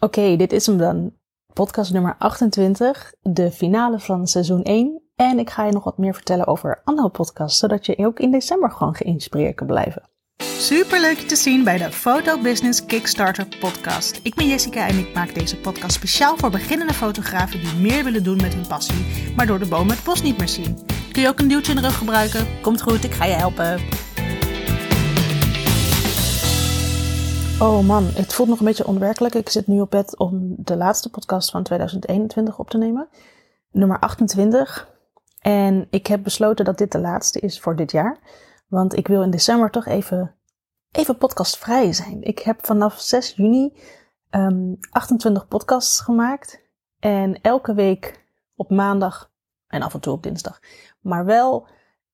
Oké, dit is hem dan. Podcast nummer 28, de finale van seizoen 1. En ik ga je nog wat meer vertellen over andere podcasts, zodat je ook in december gewoon geïnspireerd kan blijven. Super leuk je te zien bij de Photo Business Kickstarter podcast. Ik ben Jessica en ik maak deze podcast speciaal voor beginnende fotografen die meer willen doen met hun passie, maar door de boom het bos niet meer zien. Kun je ook een duwtje in de rug gebruiken? Komt goed, ik ga je helpen. Oh man, het voelt nog een beetje onwerkelijk. Ik zit nu op bed om de laatste podcast van 2021 op te nemen. Nummer 28. En ik heb besloten dat dit de laatste is voor dit jaar. Want ik wil in december toch even, even podcastvrij zijn. Ik heb vanaf 6 juni um, 28 podcasts gemaakt. En elke week op maandag en af en toe op dinsdag. Maar wel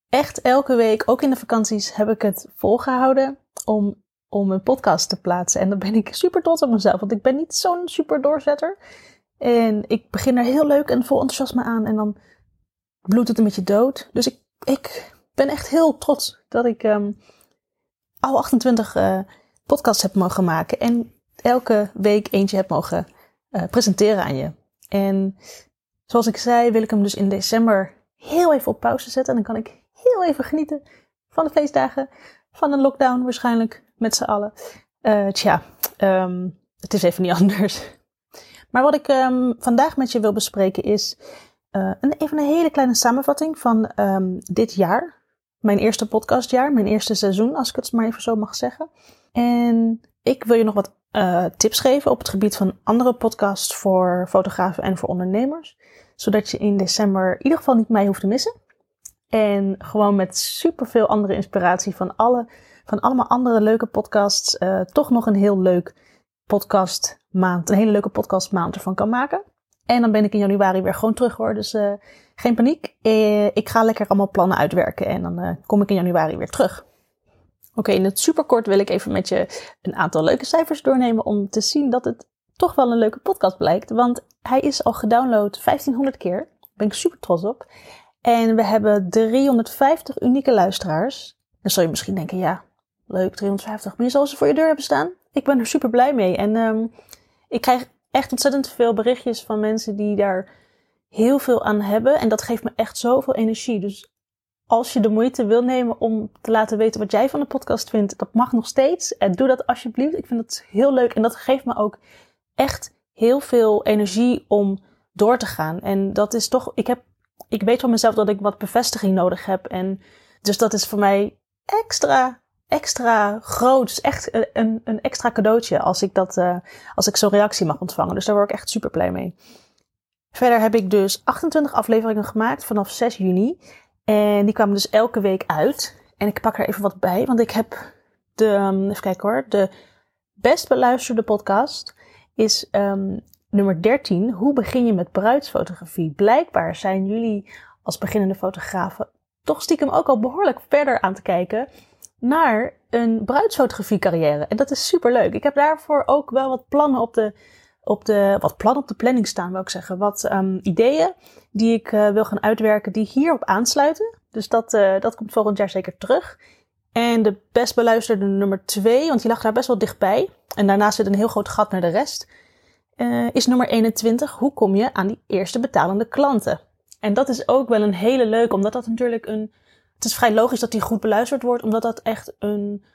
echt elke week, ook in de vakanties, heb ik het volgehouden om om een podcast te plaatsen. En dan ben ik super trots op mezelf, want ik ben niet zo'n super doorzetter. En ik begin er heel leuk en vol enthousiasme aan en dan bloedt het een beetje dood. Dus ik, ik ben echt heel trots dat ik um, al 28 uh, podcasts heb mogen maken en elke week eentje heb mogen uh, presenteren aan je. En zoals ik zei, wil ik hem dus in december heel even op pauze zetten. En dan kan ik heel even genieten van de feestdagen, van een lockdown waarschijnlijk met z'n allen. Uh, tja, um, het is even niet anders. Maar wat ik um, vandaag met je wil bespreken is uh, een, even een hele kleine samenvatting van um, dit jaar. Mijn eerste podcastjaar, mijn eerste seizoen, als ik het maar even zo mag zeggen. En ik wil je nog wat uh, tips geven op het gebied van andere podcasts voor fotografen en voor ondernemers. Zodat je in december in ieder geval niet mij hoeft te missen. En gewoon met superveel andere inspiratie van alle van allemaal andere leuke podcasts uh, toch nog een heel leuk podcast maand, een hele leuke podcast maand ervan kan maken. En dan ben ik in januari weer gewoon terug hoor, dus uh, geen paniek. Uh, ik ga lekker allemaal plannen uitwerken en dan kom ik in januari weer terug. Oké, in het superkort wil ik even met je een aantal leuke cijfers doornemen om te zien dat het toch wel een leuke podcast blijkt. Want hij is al gedownload 1500 keer. Daar ben ik super trots op. En we hebben 350 unieke luisteraars. Dan zul je misschien denken, ja, leuk, 350. Maar je zal ze voor je deur hebben staan. Ik ben er super blij mee. En um, ik krijg echt ontzettend veel berichtjes van mensen die daar heel veel aan hebben. En dat geeft me echt zoveel energie. Dus als je de moeite wil nemen om te laten weten wat jij van de podcast vindt, dat mag nog steeds. En doe dat alsjeblieft. Ik vind dat heel leuk. En dat geeft me ook echt heel veel energie om door te gaan. En dat is toch, ik heb, ik weet van mezelf dat ik wat bevestiging nodig heb. En dus dat is voor mij extra extra groot. Dus echt een, een extra cadeautje als ik, dat, uh, als ik zo'n reactie mag ontvangen. Dus daar word ik echt super blij mee. Verder heb ik dus 28 afleveringen gemaakt vanaf 6 juni. En die kwamen dus elke week uit. En ik pak er even wat bij, want ik heb de, um, even kijken hoor, de best beluisterde podcast is um, nummer 13. Hoe begin je met bruidsfotografie? Blijkbaar zijn jullie als beginnende fotografen toch stiekem ook al behoorlijk verder aan te kijken naar een bruidsfotografie carrière. En dat is super leuk. Ik heb daarvoor ook wel wat plannen op de, op de, wat plannen op de planning staan, wil ik zeggen. Wat um, ideeën die ik uh, wil gaan uitwerken die hierop aansluiten. Dus dat, uh, dat komt volgend jaar zeker terug. En de best beluisterde nummer 2, want die lag daar best wel dichtbij. En daarnaast zit een heel groot gat naar de rest. Uh, is nummer 21. Hoe kom je aan die eerste betalende klanten? En dat is ook wel een hele leuke, omdat dat natuurlijk een het is vrij logisch dat die goed beluisterd wordt, omdat dat echt een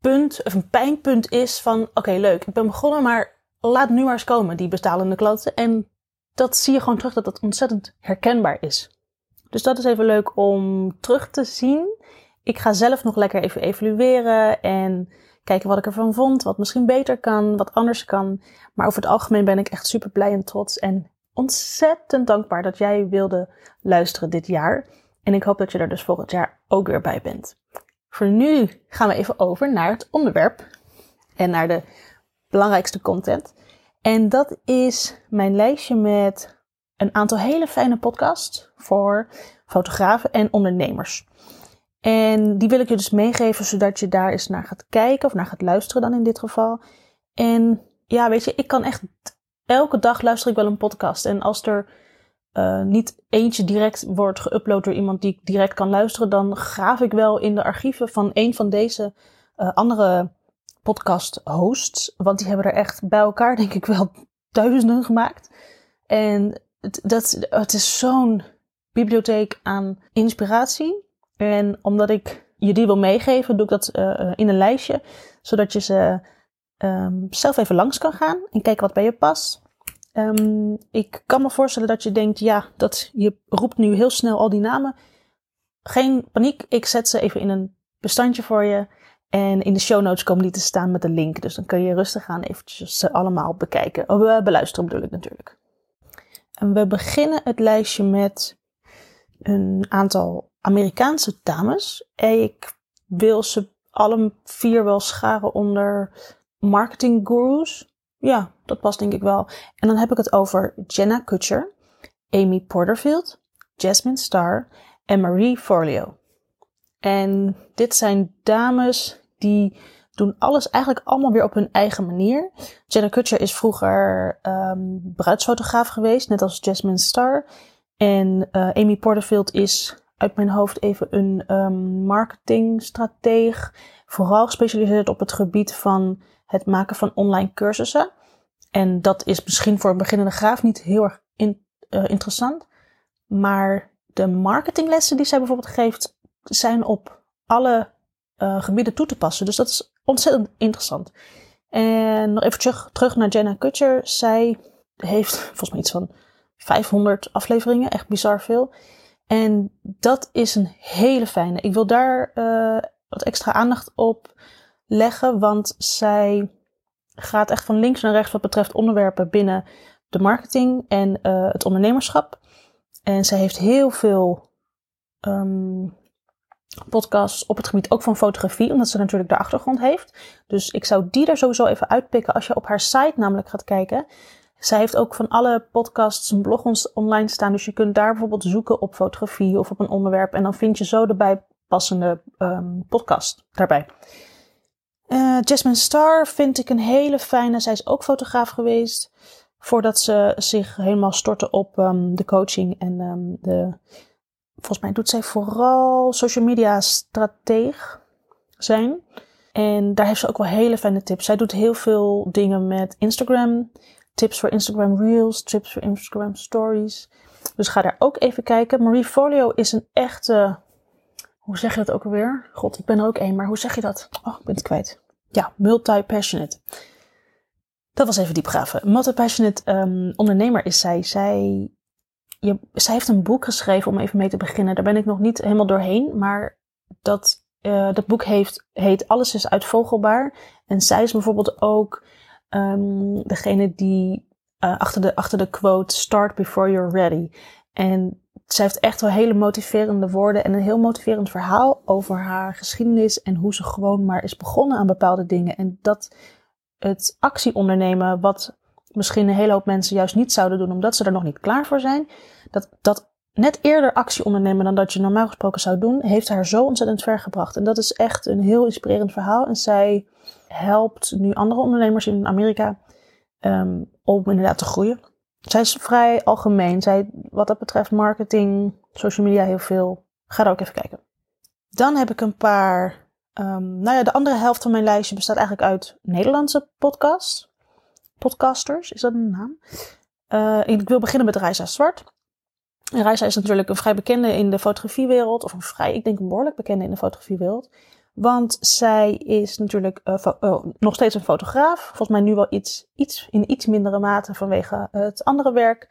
punt, of een pijnpunt is van, oké, leuk, ik ben begonnen, maar laat nu maar eens komen, die betalende klanten. En dat zie je gewoon terug dat dat ontzettend herkenbaar is. Dus dat is even leuk om terug te zien. Ik ga zelf nog lekker even evalueren en kijken wat ik ervan vond, wat misschien beter kan, wat anders kan. Maar over het algemeen ben ik echt super blij en trots en ontzettend dankbaar dat jij wilde luisteren dit jaar. En ik hoop dat je er dus volgend jaar ook weer bij bent. Voor nu gaan we even over naar het onderwerp en naar de belangrijkste content. En dat is mijn lijstje met een aantal hele fijne podcasts voor fotografen en ondernemers. En die wil ik je dus meegeven zodat je daar eens naar gaat kijken of naar gaat luisteren dan in dit geval. En ja, weet je, ik kan echt elke dag luister ik wel een podcast. En als er uh, niet eentje direct wordt geüpload door iemand die ik direct kan luisteren, dan graaf ik wel in de archieven van een van deze uh, andere podcast hosts. Want die hebben er echt bij elkaar, denk ik wel, duizenden gemaakt. En het, dat, het is zo'n bibliotheek aan inspiratie. En omdat ik je die wil meegeven, doe ik dat uh, in een lijstje. Zodat je ze um, zelf even langs kan gaan en kijken wat bij je past. Um, ik kan me voorstellen dat je denkt, ja, dat je roept nu heel snel al die namen. Geen paniek, ik zet ze even in een bestandje voor je. En in de show notes komen die te staan met een link. Dus dan kun je rustig gaan eventjes ze allemaal bekijken. Of uh, beluisteren bedoel ik natuurlijk. En we beginnen het lijstje met een aantal Amerikaanse dames. Ik wil ze alle vier wel scharen onder marketing gurus. Ja, dat past denk ik wel. En dan heb ik het over Jenna Kutcher, Amy Porterfield, Jasmine Starr en Marie Forleo. En dit zijn dames die doen alles eigenlijk allemaal weer op hun eigen manier. Jenna Kutcher is vroeger um, bruidsfotograaf geweest, net als Jasmine Starr. En uh, Amy Porterfield is uit mijn hoofd even een um, marketingstrateeg. Vooral gespecialiseerd op het gebied van het maken van online cursussen. En dat is misschien voor een beginnende graaf niet heel erg uh, interessant. Maar de marketinglessen die zij bijvoorbeeld geeft, zijn op alle uh, gebieden toe te passen. Dus dat is ontzettend interessant. En nog even terug, naar Jenna Kutcher. Zij heeft volgens mij iets van 500 afleveringen, echt bizar veel. En dat is een hele fijne. Ik wil daar uh, wat extra aandacht op leggen, want zij gaat echt van links naar rechts wat betreft onderwerpen binnen de marketing en uh, het ondernemerschap. En zij heeft heel veel um, podcasts op het gebied ook van fotografie, omdat ze natuurlijk de achtergrond heeft. Dus ik zou die er sowieso even uitpikken als je op haar site namelijk gaat kijken. Zij heeft ook van alle podcasts een blog online staan. Dus je kunt daar bijvoorbeeld zoeken op fotografie of op een onderwerp. En dan vind je zo de bijpassende um, podcast daarbij. Uh, Jasmine Star vind ik een hele fijne. Zij is ook fotograaf geweest. Voordat ze zich helemaal stortte op um, de coaching en um, de. Volgens mij doet zij vooral social media strateeg zijn. En daar heeft ze ook wel hele fijne tips. Zij doet heel veel dingen met Instagram. Tips voor Instagram Reels, tips voor Instagram Stories. Dus ga daar ook even kijken. Marie Folio is een echte hoe zeg je dat ook alweer? God, ik ben er ook één, maar hoe zeg je dat? Oh, ik ben het kwijt. Ja, multi-passionate. Dat was even diepgraven. Multi-passionate um, ondernemer is zij. Zij, je, zij heeft een boek geschreven om even mee te beginnen. Daar ben ik nog niet helemaal doorheen, maar dat, uh, dat boek heeft, heet Alles is uitvogelbaar. En zij is bijvoorbeeld ook um, degene die uh, achter, de, achter de quote Start before you're ready. En zij heeft echt wel hele motiverende woorden en een heel motiverend verhaal over haar geschiedenis en hoe ze gewoon maar is begonnen aan bepaalde dingen. En dat het actie ondernemen, wat misschien een hele hoop mensen juist niet zouden doen omdat ze er nog niet klaar voor zijn, dat, dat net eerder actie ondernemen dan dat je normaal gesproken zou doen, heeft haar zo ontzettend ver gebracht. En dat is echt een heel inspirerend verhaal. En zij helpt nu andere ondernemers in Amerika um, om inderdaad te groeien. Zij is vrij algemeen. Zij, wat dat betreft marketing, social media heel veel. Ga daar ook even kijken. Dan heb ik een paar. Um, nou ja, de andere helft van mijn lijstje bestaat eigenlijk uit Nederlandse podcasts. Podcasters, is dat een naam? Uh, ik wil beginnen met Reisa Zwart. Reisa is natuurlijk een vrij bekende in de fotografiewereld. Of een vrij, ik denk een behoorlijk bekende in de fotografiewereld. Want zij is natuurlijk uh, uh, nog steeds een fotograaf. Volgens mij nu wel iets, iets in iets mindere mate vanwege het andere werk.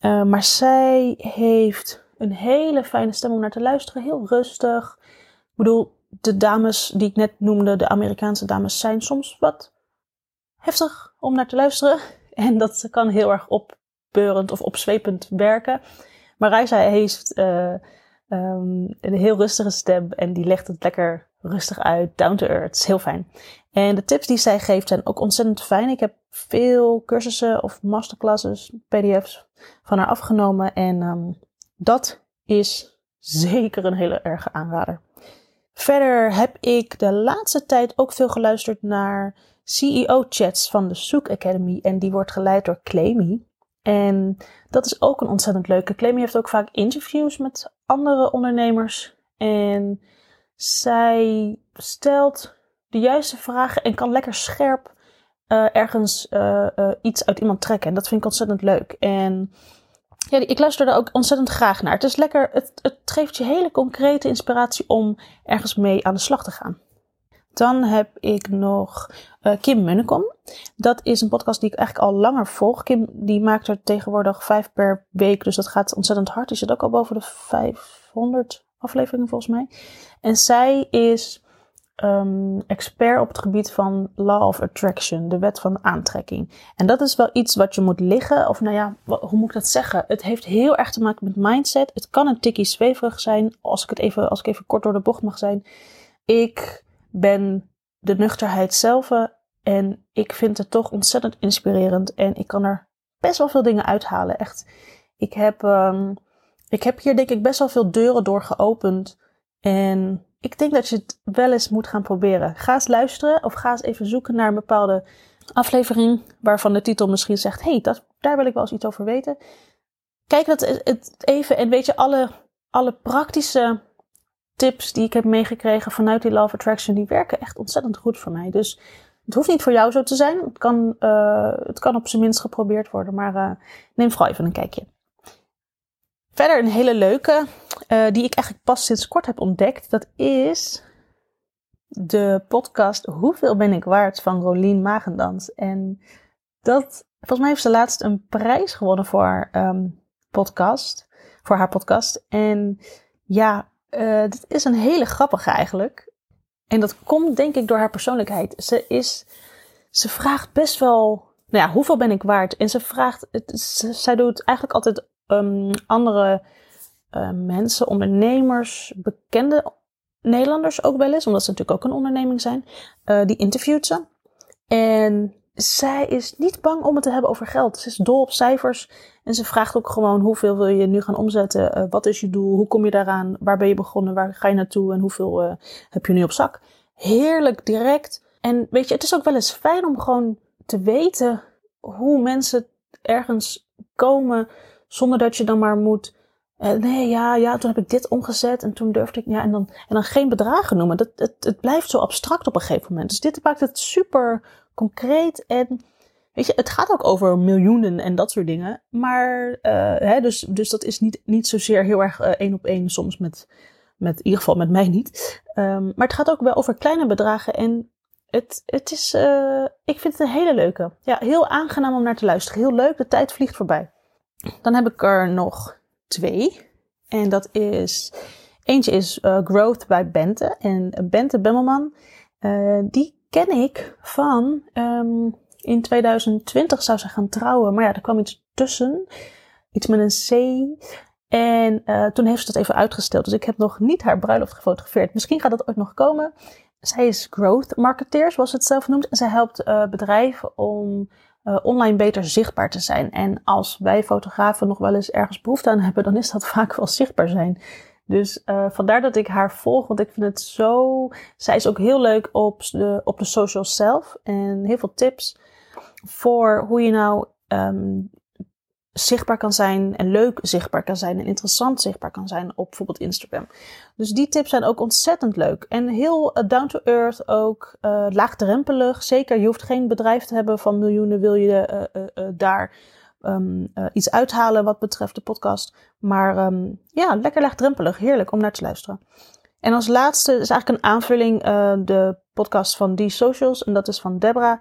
Uh, maar zij heeft een hele fijne stem om naar te luisteren. Heel rustig. Ik bedoel, de dames die ik net noemde, de Amerikaanse dames, zijn soms wat heftig om naar te luisteren. En dat kan heel erg opbeurend of opzwepend werken. Maar Reisa heeft um, een heel rustige stem en die legt het lekker rustig uit, down to earth. Heel fijn. En de tips die zij geeft zijn ook ontzettend fijn. Ik heb veel cursussen of masterclasses, PDF's van haar afgenomen. En um, dat is zeker een hele erge aanrader. Verder heb ik de laatste tijd ook veel geluisterd naar CEO-chats van de Soek Academy. En die wordt geleid door Claimy. En dat is ook een ontzettend leuke. Claimy heeft ook vaak interviews met andere ondernemers. En zij stelt de juiste vragen en kan lekker scherp uh, ergens uh, uh, iets uit iemand trekken. En dat vind ik ontzettend leuk. En ja, ik luister er ook ontzettend graag naar. Het is lekker, het, het geeft je hele concrete inspiratie om ergens mee aan de slag te gaan. Dan heb ik nog Kim Munnekom. Dat is een podcast die ik eigenlijk al langer volg. Kim die maakt er tegenwoordig vijf per week, dus dat gaat ontzettend hard. Die zit ook al boven de 500 afleveringen volgens mij. En zij is um, expert op het gebied van Law of Attraction, de wet van aantrekking. En dat is wel iets wat je moet liggen, of nou ja, hoe moet ik dat zeggen? Het heeft heel erg te maken met mindset. Het kan een tikkie zweverig zijn, als ik het even, als ik even kort door de bocht mag zijn. Ik ben de nuchterheid zelf en ik vind het toch ontzettend inspirerend en ik kan er best wel veel dingen uithalen. Echt, ik heb, um, ik heb hier denk ik best wel veel deuren door geopend en ik denk dat je het wel eens moet gaan proberen. Ga eens luisteren of ga eens even zoeken naar een bepaalde aflevering waarvan de titel misschien zegt: hey, daar wil ik wel eens iets over weten. Kijk dat het even en weet je, alle, alle praktische tips die ik heb meegekregen vanuit die Love Attraction, die werken echt ontzettend goed voor mij. Dus het hoeft niet voor jou zo te zijn. Het kan, uh, het kan op zijn minst geprobeerd worden, maar uh, neem vooral even een kijkje. Verder een hele leuke, uh, die ik eigenlijk pas sinds kort heb ontdekt. Dat is de podcast Hoeveel ben ik waard van Rolien Magendans. En dat, volgens mij heeft ze laatst een prijs gewonnen voor haar um, podcast. Voor haar podcast. En ja, uh, dit is een hele grappige eigenlijk. En dat komt denk ik door haar persoonlijkheid. Ze is, ze vraagt best wel, nou ja, hoeveel ben ik waard? En ze vraagt, het, ze, zij doet eigenlijk altijd um, andere uh, mensen, ondernemers, bekende Nederlanders ook wel eens, omdat ze natuurlijk ook een onderneming zijn, uh, die interviewt ze. En zij is niet bang om het te hebben over geld. Ze is dol op cijfers en ze vraagt ook gewoon hoeveel wil je nu gaan omzetten? Uh, wat is je doel? Hoe kom je daaraan? Waar ben je begonnen? Waar ga je naartoe? En hoeveel heb je nu op zak? Heerlijk direct. En weet je, het is ook wel eens fijn om gewoon te weten hoe mensen ergens komen zonder dat je dan maar moet. Uh, nee, ja, ja, toen heb ik dit omgezet en toen durfde ik. Ja, en dan, en dan geen bedragen noemen. Dat, het, het blijft zo abstract op een gegeven moment. Dus dit maakt het super concreet. En weet je, het gaat ook over miljoenen en dat soort dingen. Maar, uh, hè, dus, dus dat is niet, niet zozeer heel erg uh, één op één soms met, met, in ieder geval met mij niet. Um, maar het gaat ook wel over kleine bedragen. En het, het is, ik vind het een hele leuke. Ja, heel aangenaam om naar te luisteren. Heel leuk, de tijd vliegt voorbij. Dan heb ik er nog twee. En dat is, eentje is uh, Growth bij Bente. En Bente Bemmelman, uh, die ken ik van, um, in 2020 zou ze gaan trouwen. Maar ja, er kwam iets tussen. Iets met een C. En uh, toen heeft ze dat even uitgesteld. Dus ik heb nog niet haar bruiloft gefotografeerd. Misschien gaat dat ooit nog komen. Zij is growth marketeer, zoals ze het zelf noemt. En zij helpt bedrijven om uh, online beter zichtbaar te zijn. En als wij fotografen nog wel eens ergens behoefte aan hebben, dan is dat vaak wel zichtbaar zijn. Dus uh, vandaar dat ik haar volg, want ik vind het zo. Zij is ook heel leuk op de, op de social zelf en heel veel tips voor hoe je nou um, zichtbaar kan zijn en leuk zichtbaar kan zijn en interessant zichtbaar kan zijn op bijvoorbeeld Instagram. Dus die tips zijn ook ontzettend leuk. En heel uh, down to earth ook, uh, laagdrempelig. Zeker, je hoeft geen bedrijf te hebben van miljoenen, wil je uh, daar um, iets uithalen wat betreft de podcast. Maar um, ja, lekker laagdrempelig, heerlijk om naar te luisteren. En als laatste is eigenlijk een aanvulling de podcast van Die Socials en dat is van Debra.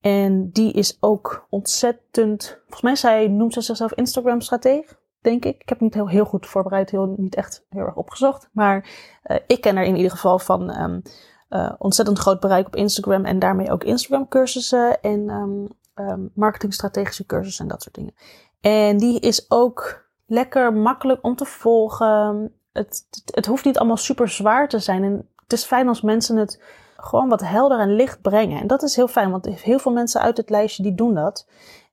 En die is ook ontzettend. Volgens mij zij, noemt ze zichzelf Instagram-strateeg, denk ik. Ik heb niet heel, heel goed voorbereid, heel, niet echt heel erg opgezocht. Maar uh, ik ken er in ieder geval van um, uh, ontzettend groot bereik op Instagram. En daarmee ook Instagram-cursussen en um, um, marketingstrategische cursussen en dat soort dingen. En die is ook lekker makkelijk om te volgen. Het, het, het hoeft niet allemaal super zwaar te zijn. En het is fijn als mensen het gewoon wat helder en licht brengen. En dat is heel fijn, want heel veel mensen uit het lijstje die doen dat.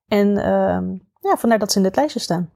En uh, ja, vandaar dat ze in dit lijstje staan.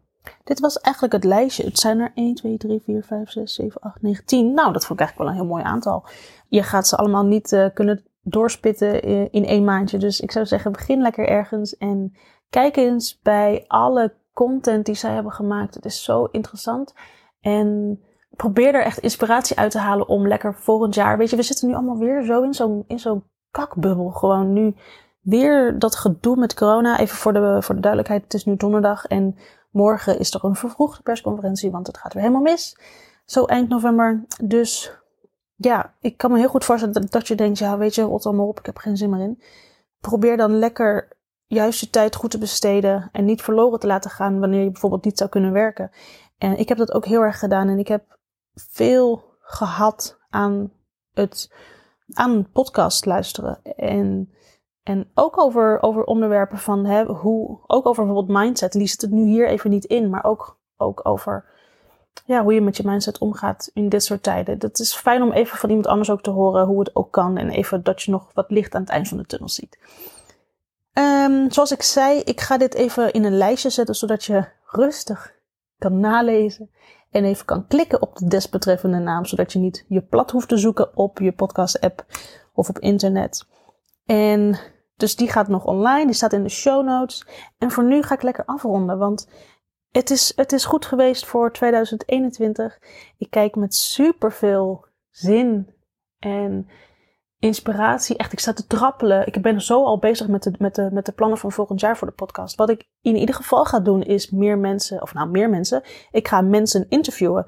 Dit was eigenlijk het lijstje. Het zijn er 1, 2, 3, 4, 5, 6, 7, 8, 9, 10. Nou, dat vond ik eigenlijk wel een heel mooi aantal. Je gaat ze allemaal niet uh, kunnen doorspitten in één maandje. Dus ik zou zeggen, begin lekker ergens en kijk eens bij alle content die zij hebben gemaakt. Het is zo interessant. En probeer er echt inspiratie uit te halen om lekker volgend jaar. Weet je, we zitten nu allemaal weer zo in zo'n in zo'n kakbubbel. Gewoon nu weer dat gedoe met corona. Even voor de, voor de duidelijkheid, het is nu donderdag en morgen is er een vervroegde persconferentie, want het gaat weer helemaal mis. Zo eind november. Dus ja, ik kan me heel goed voorstellen dat, je denkt, ja, weet je, rot allemaal op, ik heb geen zin meer in. Probeer dan lekker juist je tijd goed te besteden en niet verloren te laten gaan wanneer je bijvoorbeeld niet zou kunnen werken. En ik heb dat ook heel erg gedaan en ik heb veel gehad aan het aan podcast luisteren. En, en ook over, over onderwerpen van hè, hoe, ook over bijvoorbeeld mindset. En zit het nu hier even niet in, maar ook, ook over ja, hoe je met je mindset omgaat in dit soort tijden. Dat is fijn om even van iemand anders ook te horen hoe het ook kan. En even dat je nog wat licht aan het eind van de tunnel ziet. Um, zoals ik zei, ik ga dit even in een lijstje zetten, zodat je rustig kan nalezen. En even kan klikken op de desbetreffende naam, zodat je niet je plat hoeft te zoeken op je podcast-app of op internet. En dus die gaat nog online, die staat in de show notes. En voor nu ga ik lekker afronden, want het is, het is goed geweest voor 2021. Ik kijk met super veel zin en inspiratie. Echt, ik sta te trappelen. Ik ben zo al bezig met de, met, de, met de plannen van volgend jaar voor de podcast. Wat ik in ieder geval ga doen is meer mensen, of nou meer mensen. Ik ga mensen interviewen.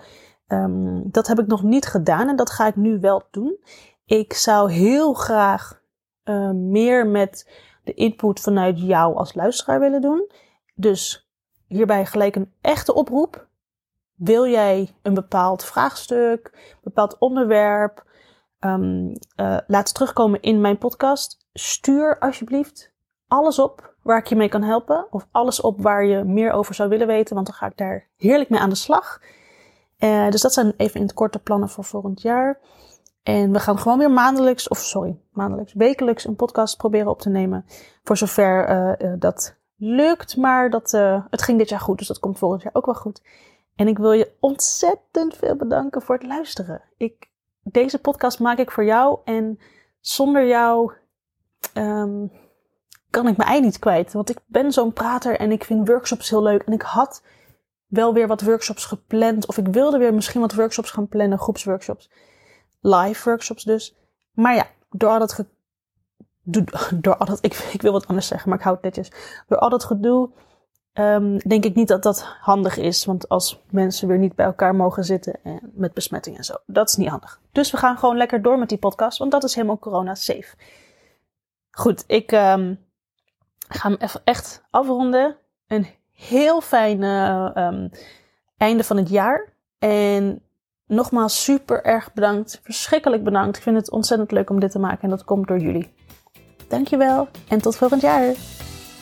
Um, dat heb ik nog niet gedaan en dat ga ik nu wel doen. Ik zou heel graag uh, meer met de input vanuit jou als luisteraar willen doen. Dus hierbij gelijk een echte oproep. Wil jij een bepaald vraagstuk, een bepaald onderwerp, um, uh, laten terugkomen in mijn podcast? Stuur alsjeblieft alles op waar ik je mee kan helpen. Of alles op waar je meer over zou willen weten, want dan ga ik daar heerlijk mee aan de slag. Uh, dus dat zijn even in het korte plannen voor volgend jaar. En we gaan gewoon weer maandelijks, of sorry, maandelijks, wekelijks een podcast proberen op te nemen. Voor zover uh, dat lukt, maar dat, het ging dit jaar goed, dus dat komt volgend jaar ook wel goed. En ik wil je ontzettend veel bedanken voor het luisteren. Ik, deze podcast maak ik voor jou en zonder jou um, kan ik mijn ei niet kwijt. Want ik ben zo'n prater en ik vind workshops heel leuk. En ik had wel weer wat workshops gepland, of ik wilde weer misschien wat workshops gaan plannen, groepsworkshops, live workshops dus. Maar ja, door al dat door al dat, ik, ik wil wat anders zeggen, maar ik hou het netjes. Door al dat gedoe um, denk ik niet dat dat handig is. Want als mensen weer niet bij elkaar mogen zitten en met besmetting en zo, dat is niet handig. Dus we gaan gewoon lekker door met die podcast, want dat is helemaal corona-safe. Goed, ik um, ga hem even echt afronden. Een heel fijn um, einde van het jaar. En nogmaals super erg bedankt. Verschrikkelijk bedankt. Ik vind het ontzettend leuk om dit te maken en dat komt door jullie. Dankjewel en tot volgend jaar.